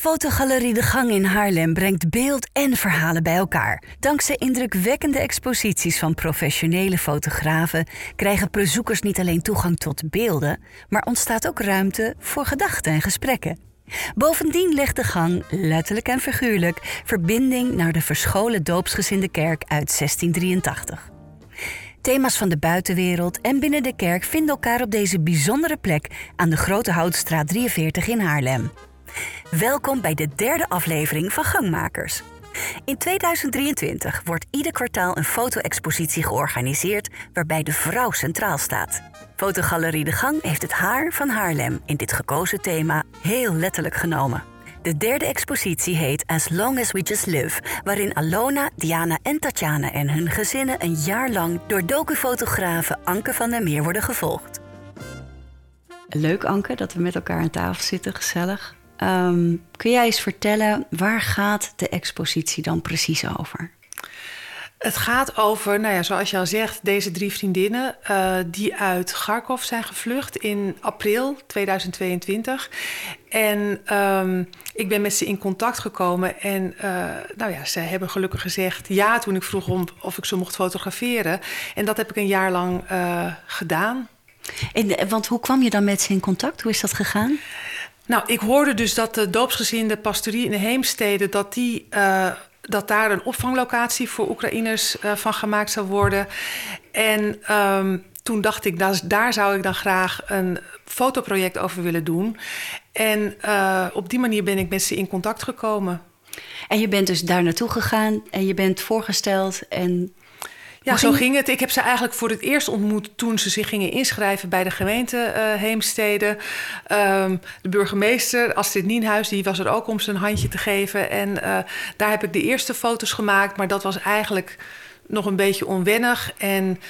Fotogalerie De Gang in Haarlem brengt beeld en verhalen bij elkaar. Dankzij indrukwekkende exposities van professionele fotografen krijgen bezoekers niet alleen toegang tot beelden, maar ontstaat ook ruimte voor gedachten en gesprekken. Bovendien legt de gang, letterlijk en figuurlijk, verbinding naar de verscholen doopsgezinde kerk uit 1683. Thema's van de buitenwereld en binnen de kerk vinden elkaar op deze bijzondere plek aan de Grote Houtstraat 43 in Haarlem. Welkom bij de derde aflevering van Gangmakers. In 2023 wordt ieder kwartaal een foto-expositie georganiseerd waarbij de vrouw centraal staat. Fotogalerie De Gang heeft het haar van Haarlem in dit gekozen thema heel letterlijk genomen. De derde expositie heet As Long As We Just Live, waarin Alona, Diana en Tatjana en hun gezinnen een jaar lang door docufotografe Anke van der Meer worden gevolgd. Leuk Anke dat we met elkaar aan tafel zitten, gezellig. Ehm, kun jij eens vertellen, waar gaat de expositie dan precies over? Het gaat over, nou ja, zoals je al zegt, deze drie vriendinnen uh, die uit Kharkov zijn gevlucht in april 2022. En um, ik ben met ze in contact gekomen en uh, nou ja, ze hebben gelukkig gezegd ja toen ik vroeg om of ik ze mocht fotograferen. En dat heb ik een jaar lang uh, gedaan. En, want hoe kwam je dan met ze in contact? Hoe is dat gegaan? Nou, ik hoorde dus dat de doopsgezinde pastorie in de Heemstede... dat, die, uh, dat daar een opvanglocatie voor Oekraïners uh, van gemaakt zou worden. En um, toen dacht ik, daar, zou ik dan graag een fotoproject over willen doen. En uh, op die manier ben ik met ze in contact gekomen. En je bent dus daar naartoe gegaan en je bent voorgesteld en ja, zo ging het. Ik heb ze eigenlijk voor het eerst ontmoet toen ze zich gingen inschrijven bij de gemeente uh, Heemstede. Um, de burgemeester, Astrid Nienhuis, die was er ook om zijn handje te geven. En uh, daar heb ik de eerste foto's gemaakt, maar dat was eigenlijk nog een beetje onwennig. En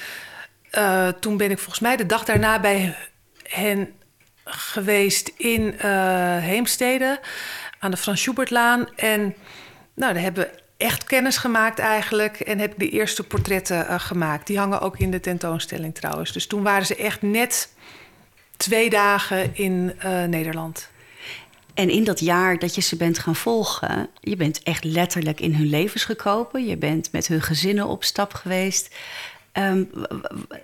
uh, toen ben ik volgens mij de dag daarna bij hen geweest in Heemstede aan de Frans Schubertlaan. En nou, daar hebben echt kennis gemaakt eigenlijk. En heb ik de eerste portretten uh, gemaakt. Die hangen ook in de tentoonstelling trouwens. Dus toen waren ze echt net twee dagen in uh, Nederland. En in dat jaar dat je ze bent gaan volgen, je bent echt letterlijk in hun levens gekomen. Je bent met hun gezinnen op stap geweest. Um,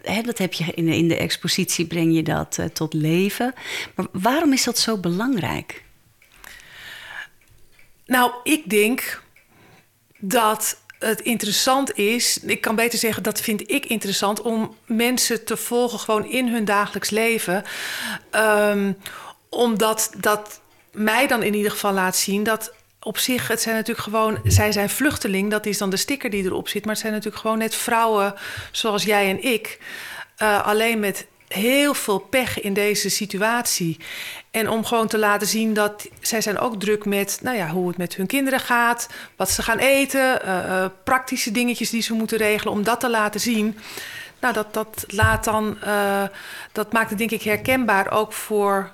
he, dat heb je in, in, de expositie breng je dat uh, tot leven. Maar waarom is dat zo belangrijk? Nou, ik denk dat het interessant is, ik kan beter zeggen dat vind ik interessant om mensen te volgen gewoon in hun dagelijks leven. Um, omdat dat mij dan in ieder geval laat zien dat op zich, het zijn natuurlijk gewoon, zij zijn vluchteling, dat is dan de sticker die erop zit, maar het zijn natuurlijk gewoon net vrouwen zoals jij en ik. Uh, alleen met heel veel pech in deze situatie. En om gewoon te laten zien dat zij zijn ook druk met nou ja, hoe het met hun kinderen gaat, wat ze gaan eten, uh, uh, praktische dingetjes die ze moeten regelen, om dat te laten zien. Nou, dat, dat laat dan, uh, dat maakt het denk ik herkenbaar ook voor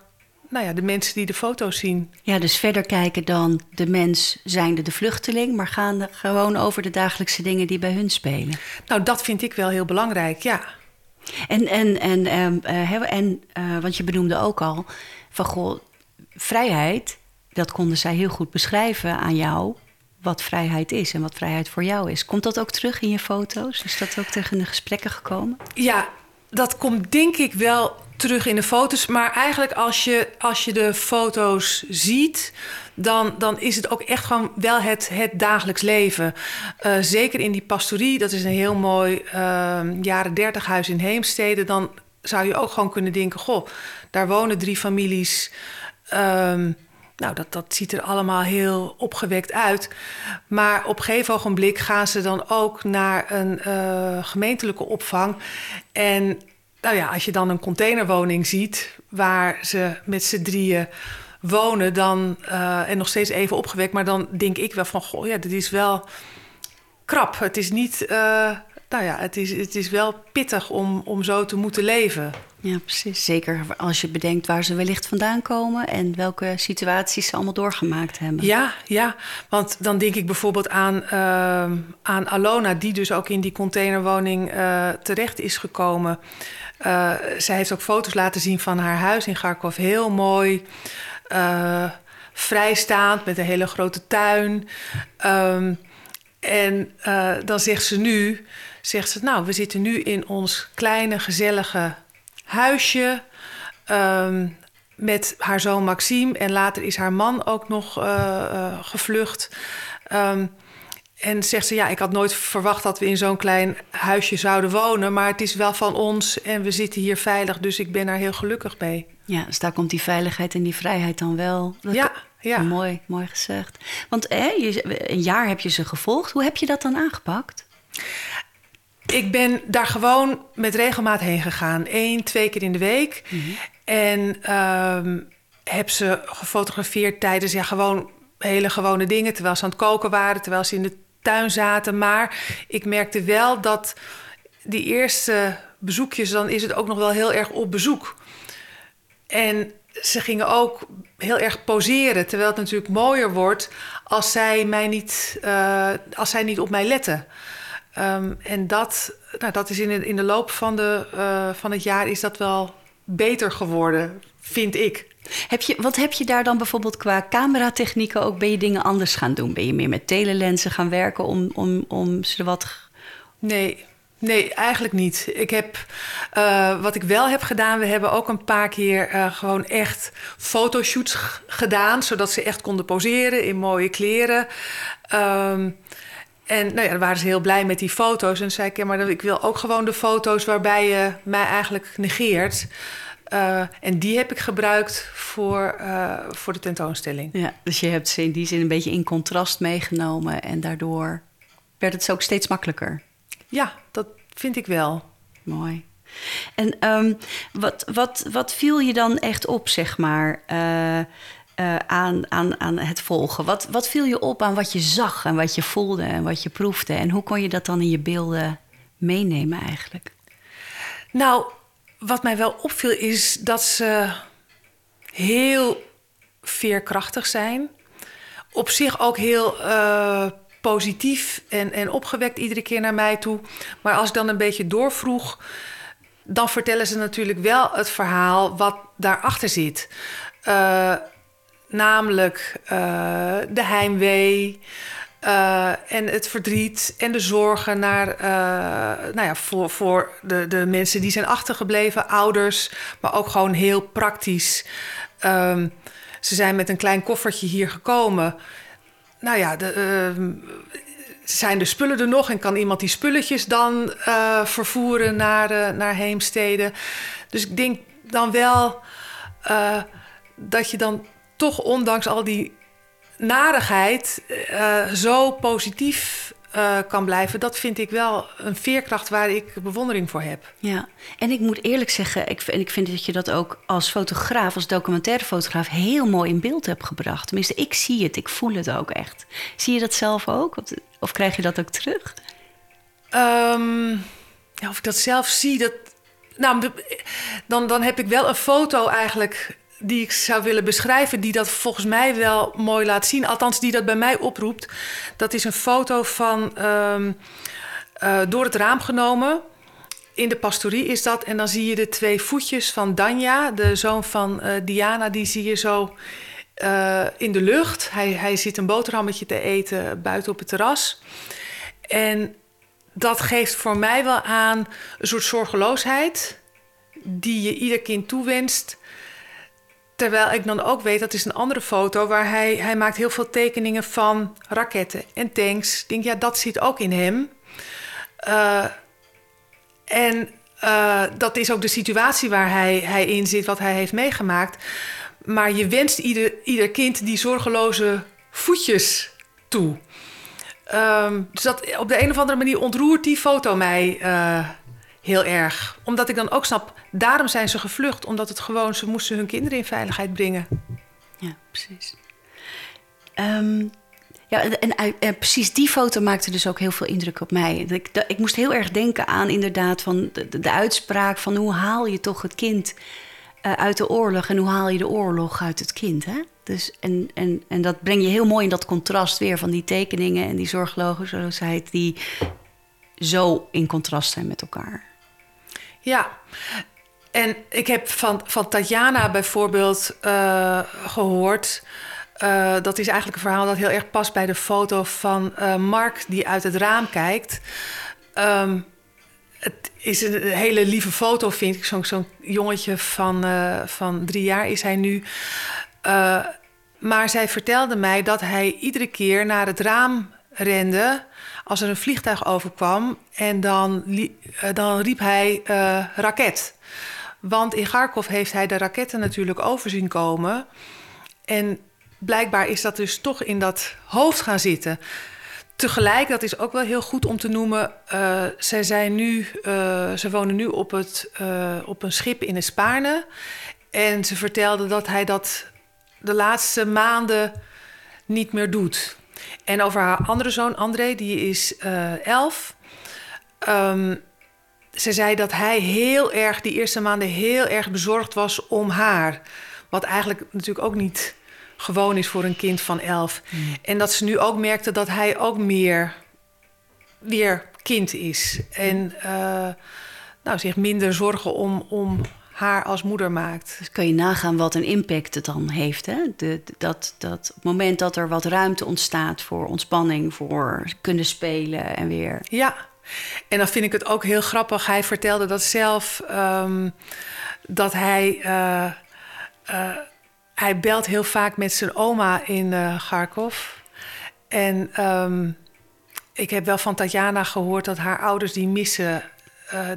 nou ja, de mensen die de foto's zien. Ja, dus verder kijken dan de mens zijnde de vluchteling, maar gaan gewoon over de dagelijkse dingen die bij hun spelen. Nou, dat vind ik wel heel belangrijk, ja. En, en, en, uh, en want je benoemde ook al van goh, vrijheid, dat konden zij heel goed beschrijven aan jou. Wat vrijheid is en wat vrijheid voor jou is. Komt dat ook terug in je foto's? Is dat ook terug in de gesprekken gekomen? Ja, dat komt denk ik wel terug in de foto's. Maar eigenlijk als je, als je de foto's ziet, dan, dan is het ook echt gewoon wel het, het dagelijks leven. Uh, zeker in die pastorie, dat is een heel mooi uh, jaren dertig huis in Heemstede. Dan zou je ook gewoon kunnen denken: goh, daar wonen drie families. Um, nou, dat, dat ziet er allemaal heel opgewekt uit. Maar op een gegeven ogenblik gaan ze dan ook naar een uh, gemeentelijke opvang. En nou ja, als je dan een containerwoning ziet waar ze met z'n drieën wonen, dan uh, en nog steeds even opgewekt, maar dan denk ik wel van goh, ja, dit is wel krap. Het is niet, uh, nou ja, het is, het is wel pittig om, om zo te moeten leven. Ja, precies. Zeker als je bedenkt waar ze wellicht vandaan komen en welke situaties ze allemaal doorgemaakt hebben. Ja, ja. Want dan denk ik bijvoorbeeld aan, uh, aan Alona, die dus ook in die containerwoning uh, terecht is gekomen. Uh, zij heeft ook foto's laten zien van haar huis in Kharkov. Heel mooi. Uh, vrijstaand met een hele grote tuin. Ehm, en uh, dan zegt ze nu, zegt ze, nou, we zitten nu in ons kleine gezellige huisje. Um, met haar zoon Maxime. En later is haar man ook nog uh, uh, gevlucht. Um, en zegt ze, ja, ik had nooit verwacht dat we in zo'n klein huisje zouden wonen. Maar het is wel van ons en we zitten hier veilig. Dus ik ben daar heel gelukkig mee. Ja, dus daar komt die veiligheid en die vrijheid dan wel. Dat ja, ja. Mooi, mooi gezegd. Want hè, je, een jaar heb je ze gevolgd. Hoe heb je dat dan aangepakt? Ik ben daar gewoon met regelmaat heen gegaan. Eén, twee keer in de week. Mm -hmm. En um, heb ze gefotografeerd tijdens ja, gewoon hele gewone dingen. Terwijl ze aan het koken waren, terwijl ze in de tuin zaten. Maar ik merkte wel dat die eerste bezoekjes, dan is het ook nog wel heel erg op bezoek. En ze gingen ook heel erg poseren. Terwijl het natuurlijk mooier wordt als zij, mij niet, uh, als zij niet op mij letten. Um, en dat, nou, dat is in de, in de loop van, de, uh, van het jaar is dat wel beter geworden, vind ik. Heb je, wat heb je daar dan bijvoorbeeld qua cameratechnieken ook? Ben je dingen anders gaan doen? Ben je meer met telelensen gaan werken om, om, om ze wat... Nee, Nee, eigenlijk niet. Ik heb, uh, wat ik wel heb gedaan, we hebben ook een paar keer uh, gewoon echt fotoshoots gedaan, zodat ze echt konden poseren in mooie kleren. Um, en nou ja, dan waren ze heel blij met die foto's. En zei ik, ja, maar ik wil ook gewoon de foto's waarbij je mij eigenlijk negeert. Uh, en die heb ik gebruikt voor, voor de tentoonstelling. Ja, dus je hebt ze in die zin een beetje in contrast meegenomen. En daardoor werd het ook steeds makkelijker. Ja, dat vind ik wel. Mooi. En um, wat, wat, wat viel je dan echt op, zeg maar? Uh, uh, aan, aan, aan het volgen? Wat, wat viel je op aan wat je zag en wat je voelde en wat je proefde? En hoe kon je dat dan in je beelden meenemen eigenlijk? Nou, wat mij wel opviel is dat ze heel veerkrachtig zijn. Op zich ook heel uh, positief en, en opgewekt iedere keer naar mij toe. Maar als ik dan een beetje doorvroeg, dan vertellen ze natuurlijk wel het verhaal wat daarachter zit. Uh, namelijk uh, de heimwee. Uh, en het verdriet en de zorgen naar, nou ja, voor, voor de, de mensen die zijn achtergebleven, ouders, maar ook gewoon heel praktisch. Um, ze zijn met een klein koffertje hier gekomen. Nou ja, de, uh, zijn de spullen er nog en kan iemand die spulletjes dan vervoeren naar, naar heemsteden? Dus ik denk dan wel dat je dan toch ondanks al die narigheid uh, zo positief uh, kan blijven, dat vind ik wel een veerkracht waar ik bewondering voor heb. Ja, en ik moet eerlijk zeggen, ik, en ik vind dat je dat ook als fotograaf, als documentaire fotograaf, heel mooi in beeld hebt gebracht. Tenminste, ik zie het, ik voel het ook echt. Zie je dat zelf ook? Of, krijg je dat ook terug? Um, ja, of ik dat zelf zie, dat. Nou, dan, dan heb ik wel een foto eigenlijk die ik zou willen beschrijven, die dat volgens mij wel mooi laat zien. Althans, die dat bij mij oproept. Dat is een foto van um, uh, door het raam genomen. In de pastorie is dat. En dan zie je de twee voetjes van Danja, de zoon van uh, Diana, die zie je zo uh, in de lucht. Hij, hij zit een boterhammetje te eten buiten op het terras. En dat geeft voor mij wel aan een soort zorgeloosheid die je ieder kind toewenst. Terwijl ik dan ook weet, dat is een andere foto waar hij, hij maakt heel veel tekeningen van raketten en tanks. Ik denk, ja, dat zit ook in hem. Uh, en uh, dat is ook de situatie waar hij, hij in zit, wat hij heeft meegemaakt. Maar je wenst ieder, ieder kind die zorgeloze voetjes toe. Um, dus dat op de een of andere manier ontroert die foto mij uh, heel erg. Omdat ik dan ook snap, daarom zijn ze gevlucht. Omdat het gewoon, ze moesten hun kinderen in veiligheid brengen. Ja, precies. Um, ja, en, precies die foto maakte dus ook heel veel indruk op mij. Ik, ik moest heel erg denken aan inderdaad van de, uitspraak van hoe haal je toch het kind uh, uit de oorlog en hoe haal je de oorlog uit het kind. Hè? Dus, en, en, en dat breng je heel mooi in dat contrast weer van die tekeningen en die zorgeloosheid die zo in contrast zijn met elkaar. Ja, en ik heb van, van Tatjana bijvoorbeeld uh, gehoord Uh, dat is eigenlijk een verhaal dat heel erg past bij de foto van uh, Mark die uit het raam kijkt. Um, het is een hele lieve foto, vind ik. Zo'n zo jongetje van, van drie jaar is hij nu. maar zij vertelde mij dat hij iedere keer naar het raam rende als er een vliegtuig overkwam. En dan, dan riep hij raket. Want in Kharkov heeft hij de raketten natuurlijk overzien komen. En blijkbaar is dat dus toch in dat hoofd gaan zitten. Tegelijk, dat is ook wel heel goed om te noemen. Uh, zij zijn nu, ze wonen nu op, het, op een schip in Spaarne. En ze vertelde dat hij dat de laatste maanden niet meer doet. En over haar andere zoon, André, die is elf. Um, ze zei dat hij heel erg, die eerste maanden, heel erg bezorgd was om haar. Wat eigenlijk natuurlijk ook niet gewoon is voor een kind van elf. Hmm. En dat ze nu ook merkte dat hij ook meer weer kind is. En uh, nou, zich minder zorgen om, om haar als moeder maakt. Dus kan je nagaan wat een impact het dan heeft. Hè? De, dat, dat op het moment dat er wat ruimte ontstaat voor ontspanning, voor kunnen spelen en weer. Ja, en dan vind ik het ook heel grappig. Hij vertelde dat zelf um, dat hij. Uh, uh, hij belt heel vaak met zijn oma in uh, Kharkov. En um, ik heb wel van Tatjana gehoord dat haar ouders die missen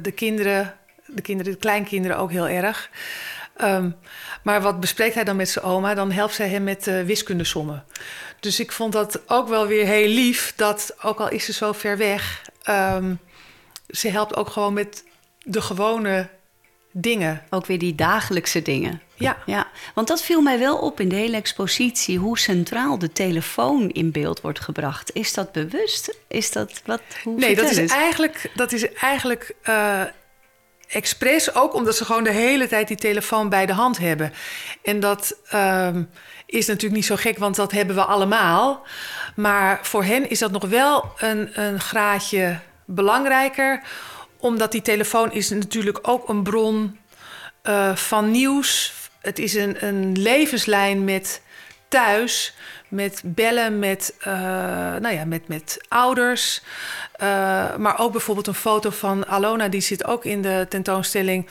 de kinderen, de kinderen, de kleinkinderen ook heel erg. Um, maar wat bespreekt hij dan met zijn oma? Dan helpt zij hem met uh, wiskundesommen. Dus ik vond dat ook wel weer heel lief dat, ook al is ze zo ver weg, um, ze helpt ook gewoon met de gewone dingen. Ook weer die dagelijkse dingen. Ja. ja. Want dat viel mij wel op in de hele expositie, hoe centraal de telefoon in beeld wordt gebracht. Is dat bewust? Is dat wat? Hoe nee, dat is, eigenlijk, dat is eigenlijk uh, expres ook omdat ze gewoon de hele tijd die telefoon bij de hand hebben. En dat um, is natuurlijk niet zo gek, want dat hebben we allemaal. Maar voor hen is dat nog wel een, een graadje belangrijker, omdat die telefoon is natuurlijk ook een bron uh, van nieuws. Het is een, een levenslijn met thuis, met bellen met, uh, nou ja, met, met ouders. Uh, maar ook bijvoorbeeld een foto van Alona, die zit ook in de tentoonstelling.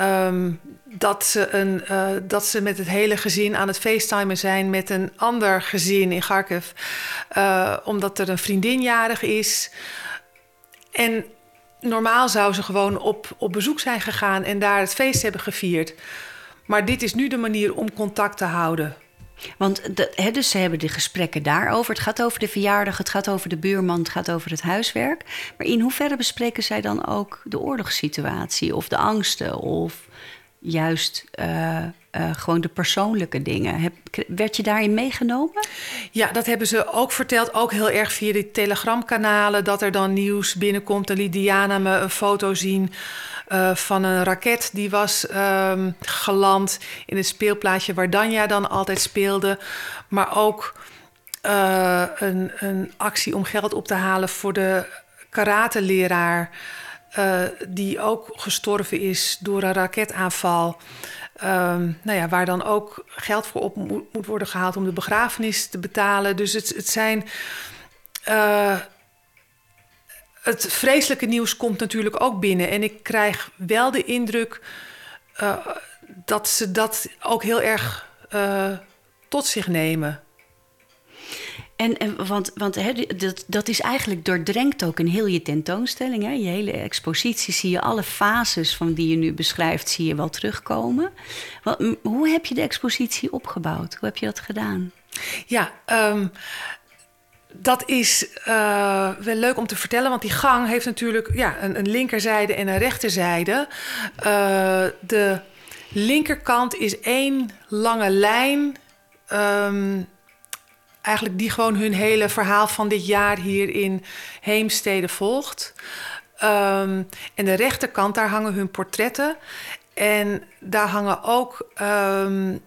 Um, dat, ze een, uh, dat ze met het hele gezin aan het facetimen zijn met een ander gezin in Kharkiv. Omdat er een vriendin jarig is. En normaal zou ze gewoon op, op bezoek zijn gegaan en daar het feest hebben gevierd. Maar dit is nu de manier om contact te houden. Want dus ze hebben de gesprekken daarover. Het gaat over de verjaardag, het gaat over de buurman, het gaat over het huiswerk. Maar in hoeverre bespreken zij dan ook de oorlogssituatie of de angsten of juist uh, uh, gewoon de persoonlijke dingen. Heb, werd je daarin meegenomen? Ja, dat hebben ze ook verteld. Ook heel erg via die telegramkanalen. Dat er dan nieuws binnenkomt. Dan liet Diana me een foto zien uh, van een raket. Die was um, geland in het speelplaatsje waar Danja dan altijd speelde. Maar ook een, een actie om geld op te halen voor de karateleraar... Uh, die ook gestorven is door een raketaanval. Um, nou ja, waar dan ook geld voor op moet, worden gehaald om de begrafenis te betalen. Dus het, het zijn. Uh, het vreselijke nieuws komt natuurlijk ook binnen. En ik krijg wel de indruk uh, dat ze dat ook heel erg tot zich nemen. En, en, want want dat, dat is eigenlijk doordrenkt ook in heel je tentoonstelling. Je hele expositie zie je alle fases van die je nu beschrijft, zie je wel terugkomen. Wat, hoe heb je de expositie opgebouwd? Hoe heb je dat gedaan? Ja, um, dat is uh, wel leuk om te vertellen, want die gang heeft natuurlijk ja, een, een linkerzijde en een rechterzijde. Uh, de linkerkant is één lange lijn. Um, eigenlijk die gewoon hun hele verhaal van dit jaar hier in Heemstede volgt. Um, en de rechterkant, daar hangen hun portretten. En daar hangen ook um,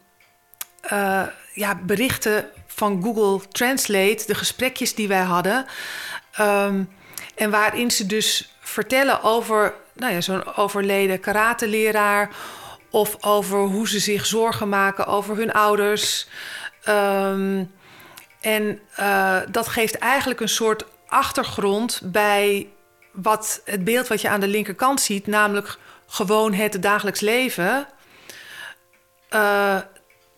uh, ja, berichten van Google Translate, de gesprekjes die wij hadden. Um, en waarin ze dus vertellen over nou ja, zo'n overleden karateleraar. Of over hoe ze zich zorgen maken over hun ouders. Ehm, en uh, dat geeft eigenlijk een soort achtergrond bij wat het beeld wat je aan de linkerkant ziet, namelijk gewoon het dagelijks leven. Uh,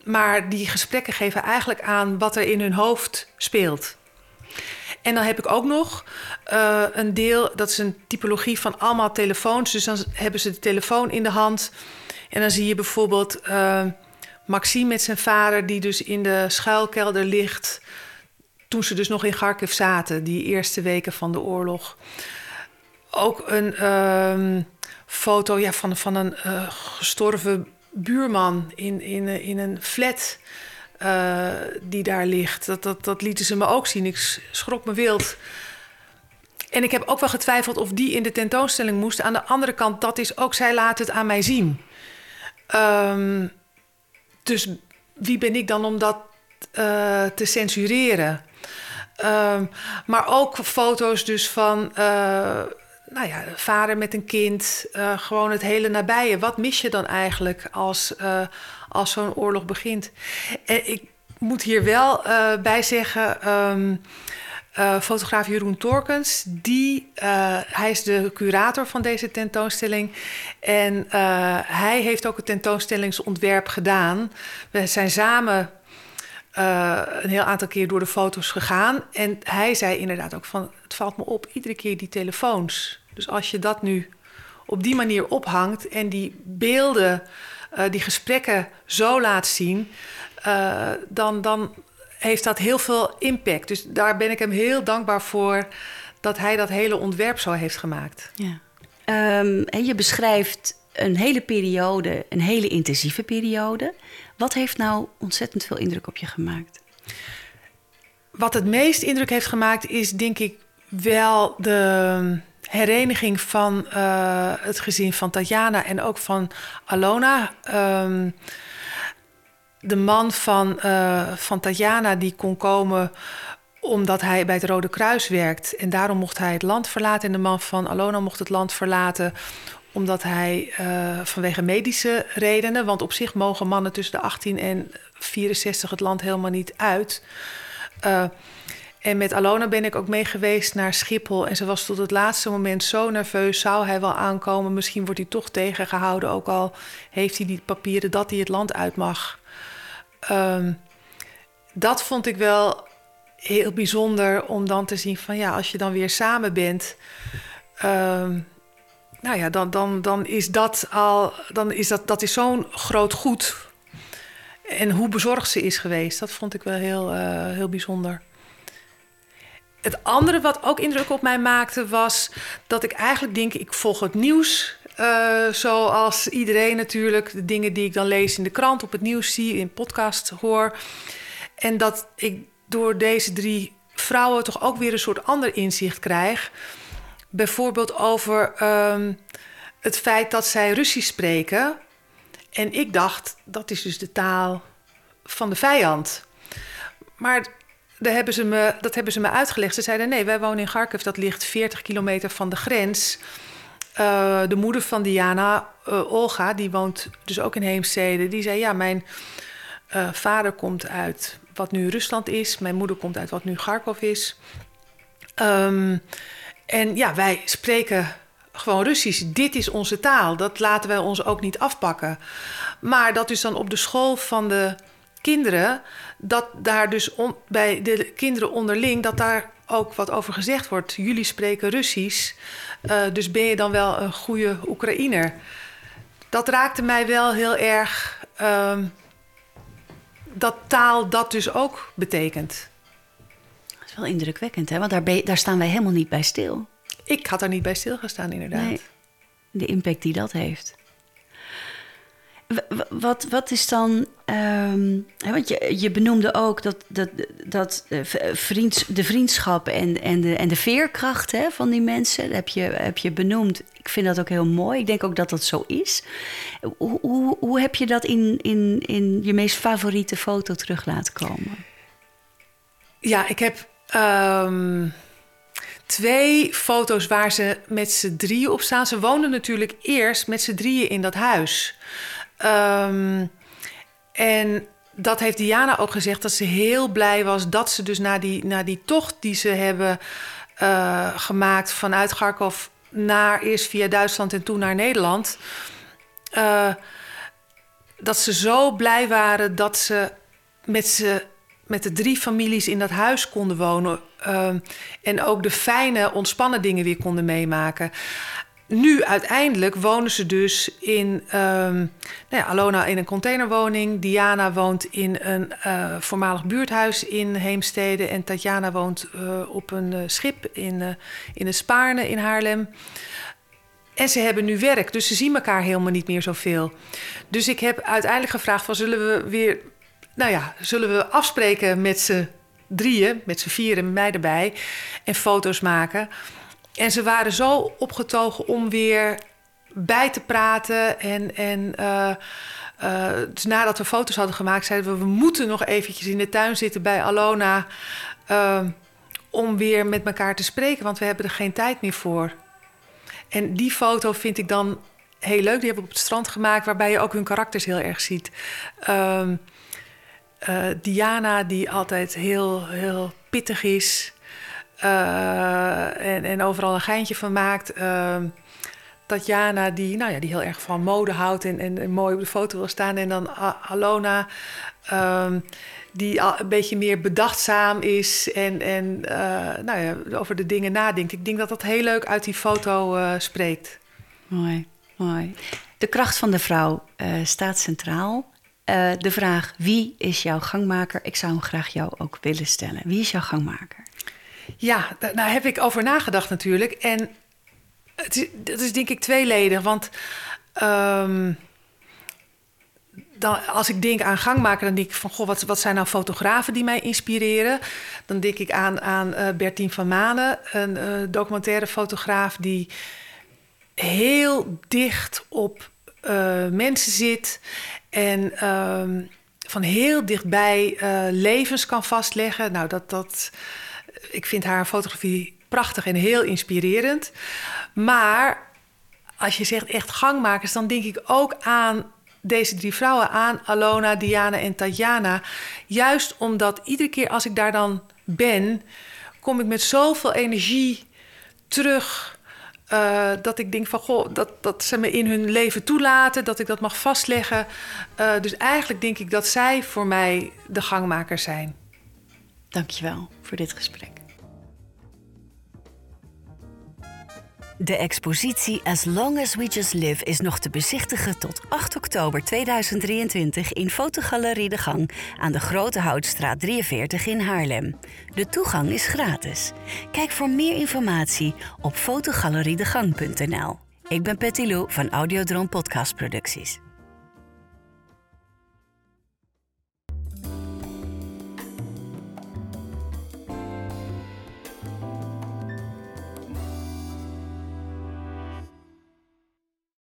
maar die gesprekken geven eigenlijk aan wat er in hun hoofd speelt. En dan heb ik ook nog uh, een deel, dat is een typologie van allemaal telefoons. Dus dan hebben ze de telefoon in de hand. En dan zie je bijvoorbeeld Maxime met zijn vader, die dus in de schuilkelder ligt. Toen ze dus nog in Kharkiv zaten, die eerste weken van de oorlog. Ook een uh, foto ja, van, van een uh, gestorven buurman in, in, in een flat uh, die daar ligt. Dat, dat, dat lieten ze me ook zien. Ik schrok me wild. En ik heb ook wel getwijfeld of die in de tentoonstelling moest. Aan de andere kant, dat is ook, zij laat het aan mij zien. Um, dus wie ben ik dan om dat uh, te censureren? Um, maar ook foto's dus van... Uh, nou ja, vader met een kind, uh, gewoon het hele nabije. Wat mis je dan eigenlijk als, als zo'n oorlog begint? En ik moet hier wel bij zeggen. Um, fotograaf Jeroen Torkens, die, hij is de curator van deze tentoonstelling. En hij heeft ook het tentoonstellingsontwerp gedaan. We zijn samen een heel aantal keer door de foto's gegaan. En hij zei inderdaad ook van... het valt me op, iedere keer die telefoons. Dus als je dat nu op die manier ophangt... en die beelden, die gesprekken zo laat zien... Dan, dan heeft dat heel veel impact. Dus daar ben ik hem heel dankbaar voor... dat hij dat hele ontwerp zo heeft gemaakt. Ja. Um, en je beschrijft een hele periode, een hele intensieve periode... Wat heeft nou ontzettend veel indruk op je gemaakt? Wat het meest indruk heeft gemaakt is denk ik wel de hereniging van uh, het gezin van Tatjana en ook van Alona. Um, de man van, uh, van Tatjana die kon komen omdat hij bij het Rode Kruis werkt. En daarom mocht hij het land verlaten. En de man van Alona mocht het land verlaten omdat hij uh, vanwege medische redenen, want op zich mogen mannen tussen de 18 en 64 het land helemaal niet uit. Uh, en met Alona ben ik ook mee geweest naar Schiphol. En ze was tot het laatste moment zo nerveus. Zou hij wel aankomen? Misschien wordt hij toch tegengehouden. Ook al heeft hij die papieren dat hij het land uit mag. Um, dat vond ik wel heel bijzonder om dan te zien van ja, als je dan weer samen bent. Um, nou ja, dan, dan, dan is dat al, dan is dat, dat is zo'n groot goed. En hoe bezorgd ze is geweest, dat vond ik wel heel, uh, heel bijzonder. Het andere wat ook indruk op mij maakte was dat ik eigenlijk denk, ik volg het nieuws. Uh, zoals iedereen natuurlijk, de dingen die ik dan lees in de krant, op het nieuws zie, in podcast hoor. En dat ik door deze drie vrouwen toch ook weer een soort ander inzicht krijg bijvoorbeeld over um, het feit dat zij Russisch spreken. En ik dacht, dat is dus de taal van de vijand. Maar daar hebben ze me, dat hebben ze me uitgelegd. Ze zeiden, nee, wij wonen in Kharkiv, dat ligt 40 kilometer van de grens. Uh, de moeder van Diana, uh, Olga, die woont dus ook in Heemstede... die zei, ja, mijn uh, vader komt uit wat nu Rusland is. Mijn moeder komt uit wat nu Kharkov is. Um, en ja, wij spreken gewoon Russisch. Dit is onze taal. Dat laten wij ons ook niet afpakken. Maar dat is dan op de school van de kinderen, dat daar dus on, bij de kinderen onderling, dat daar ook wat over gezegd wordt. Jullie spreken Russisch, uh, dus ben je dan wel een goede Oekraïner? Dat raakte mij wel heel erg. Um, dat taal dat dus ook betekent wel indrukwekkend, hè? Want daar, ben, daar staan wij helemaal niet bij stil. Ik had er niet bij stilgestaan, inderdaad. Nee, de impact die dat heeft. Wat, wat is dan. Um, want je, je benoemde ook dat, dat, dat vriends, de vriendschap en, en, de, en de veerkracht hè, van die mensen. heb je, heb je benoemd. Ik vind dat ook heel mooi. Ik denk ook dat dat zo is. Hoe, hoe, hoe heb je dat in, in, in je meest favoriete foto terug laten komen? Ja, ik heb Um, twee foto's waar ze met z'n drieën op staan. Ze woonden natuurlijk eerst met z'n drieën in dat huis. Um, en dat heeft Diana ook gezegd dat ze heel blij was dat ze dus na die, na die tocht die ze hebben uh, gemaakt vanuit Kharkov naar eerst via Duitsland en toen naar Nederland. Uh, dat ze zo blij waren dat ze met, ze, met de drie families in dat huis konden wonen. Uh, en ook de fijne, ontspannen dingen weer konden meemaken nu uiteindelijk wonen ze dus in um, nou ja, Alona in een containerwoning. Diana woont in een uh, voormalig buurthuis in Heemstede. En Tatjana woont uh, op een uh, schip in, in de Spaarne in Haarlem. En ze hebben nu werk, dus ze zien elkaar helemaal niet meer zoveel. Dus ik heb uiteindelijk gevraagd: van, zullen we weer, nou ja, zullen we afspreken met z'n drieën, met z'n vieren, mij erbij, en foto's maken? En ze waren zo opgetogen om weer bij te praten. En, en uh, uh, dus nadat we foto's hadden gemaakt, zeiden we: we moeten nog eventjes in de tuin zitten bij Alona. Uh, om weer met elkaar te spreken, want we hebben er geen tijd meer voor. En die foto vind ik dan heel leuk. Die hebben we op het strand gemaakt, waarbij je ook hun karakters heel erg ziet. Ehm, Diana, die altijd heel, heel pittig is. Uh, en, en overal een geintje van maakt. Tatjana, die, nou ja, die heel erg van mode houdt en, en, mooi op de foto wil staan. En dan Alona, uh, die een beetje meer bedachtzaam is en, en uh, nou ja, over de dingen nadenkt. Ik denk dat dat heel leuk uit die foto uh, spreekt. Mooi, mooi. De kracht van de vrouw staat centraal. de vraag, wie is jouw gangmaker? Ik zou hem graag jou ook willen stellen. Wie is jouw gangmaker? Ja, daar heb ik over nagedacht natuurlijk. En het is, dat is denk ik tweeledig. Want dan, als ik denk aan gangmaker, dan denk ik van... Goh, wat, wat zijn nou fotografen die mij inspireren? Dan denk ik aan, aan uh, Bertien van Manen, een uh, documentaire fotograaf... die heel dicht op uh, mensen zit en... Um, van heel dichtbij levens kan vastleggen. Nou, dat, dat, ik vind haar fotografie prachtig en heel inspirerend. Maar als je zegt echt gangmakers, dan denk ik ook aan deze drie vrouwen, aan Alona, Diana en Tatjana. Juist omdat iedere keer als ik daar dan ben, kom ik met zoveel energie terug. Uh, dat ik denk van goh, dat, dat ze me in hun leven toelaten, dat ik dat mag vastleggen. Uh, dus eigenlijk denk ik dat zij voor mij de gangmakers zijn. Dankjewel voor dit gesprek. De expositie As Long As We Just Live is nog te bezichtigen tot 8 oktober 2023 in Fotogalerie De Gang aan de Grote Houtstraat 43 in Haarlem. De toegang is gratis. Kijk voor meer informatie op fotogaleriedegang.nl. Ik ben Petty Lou van Audiodroom Podcast Producties.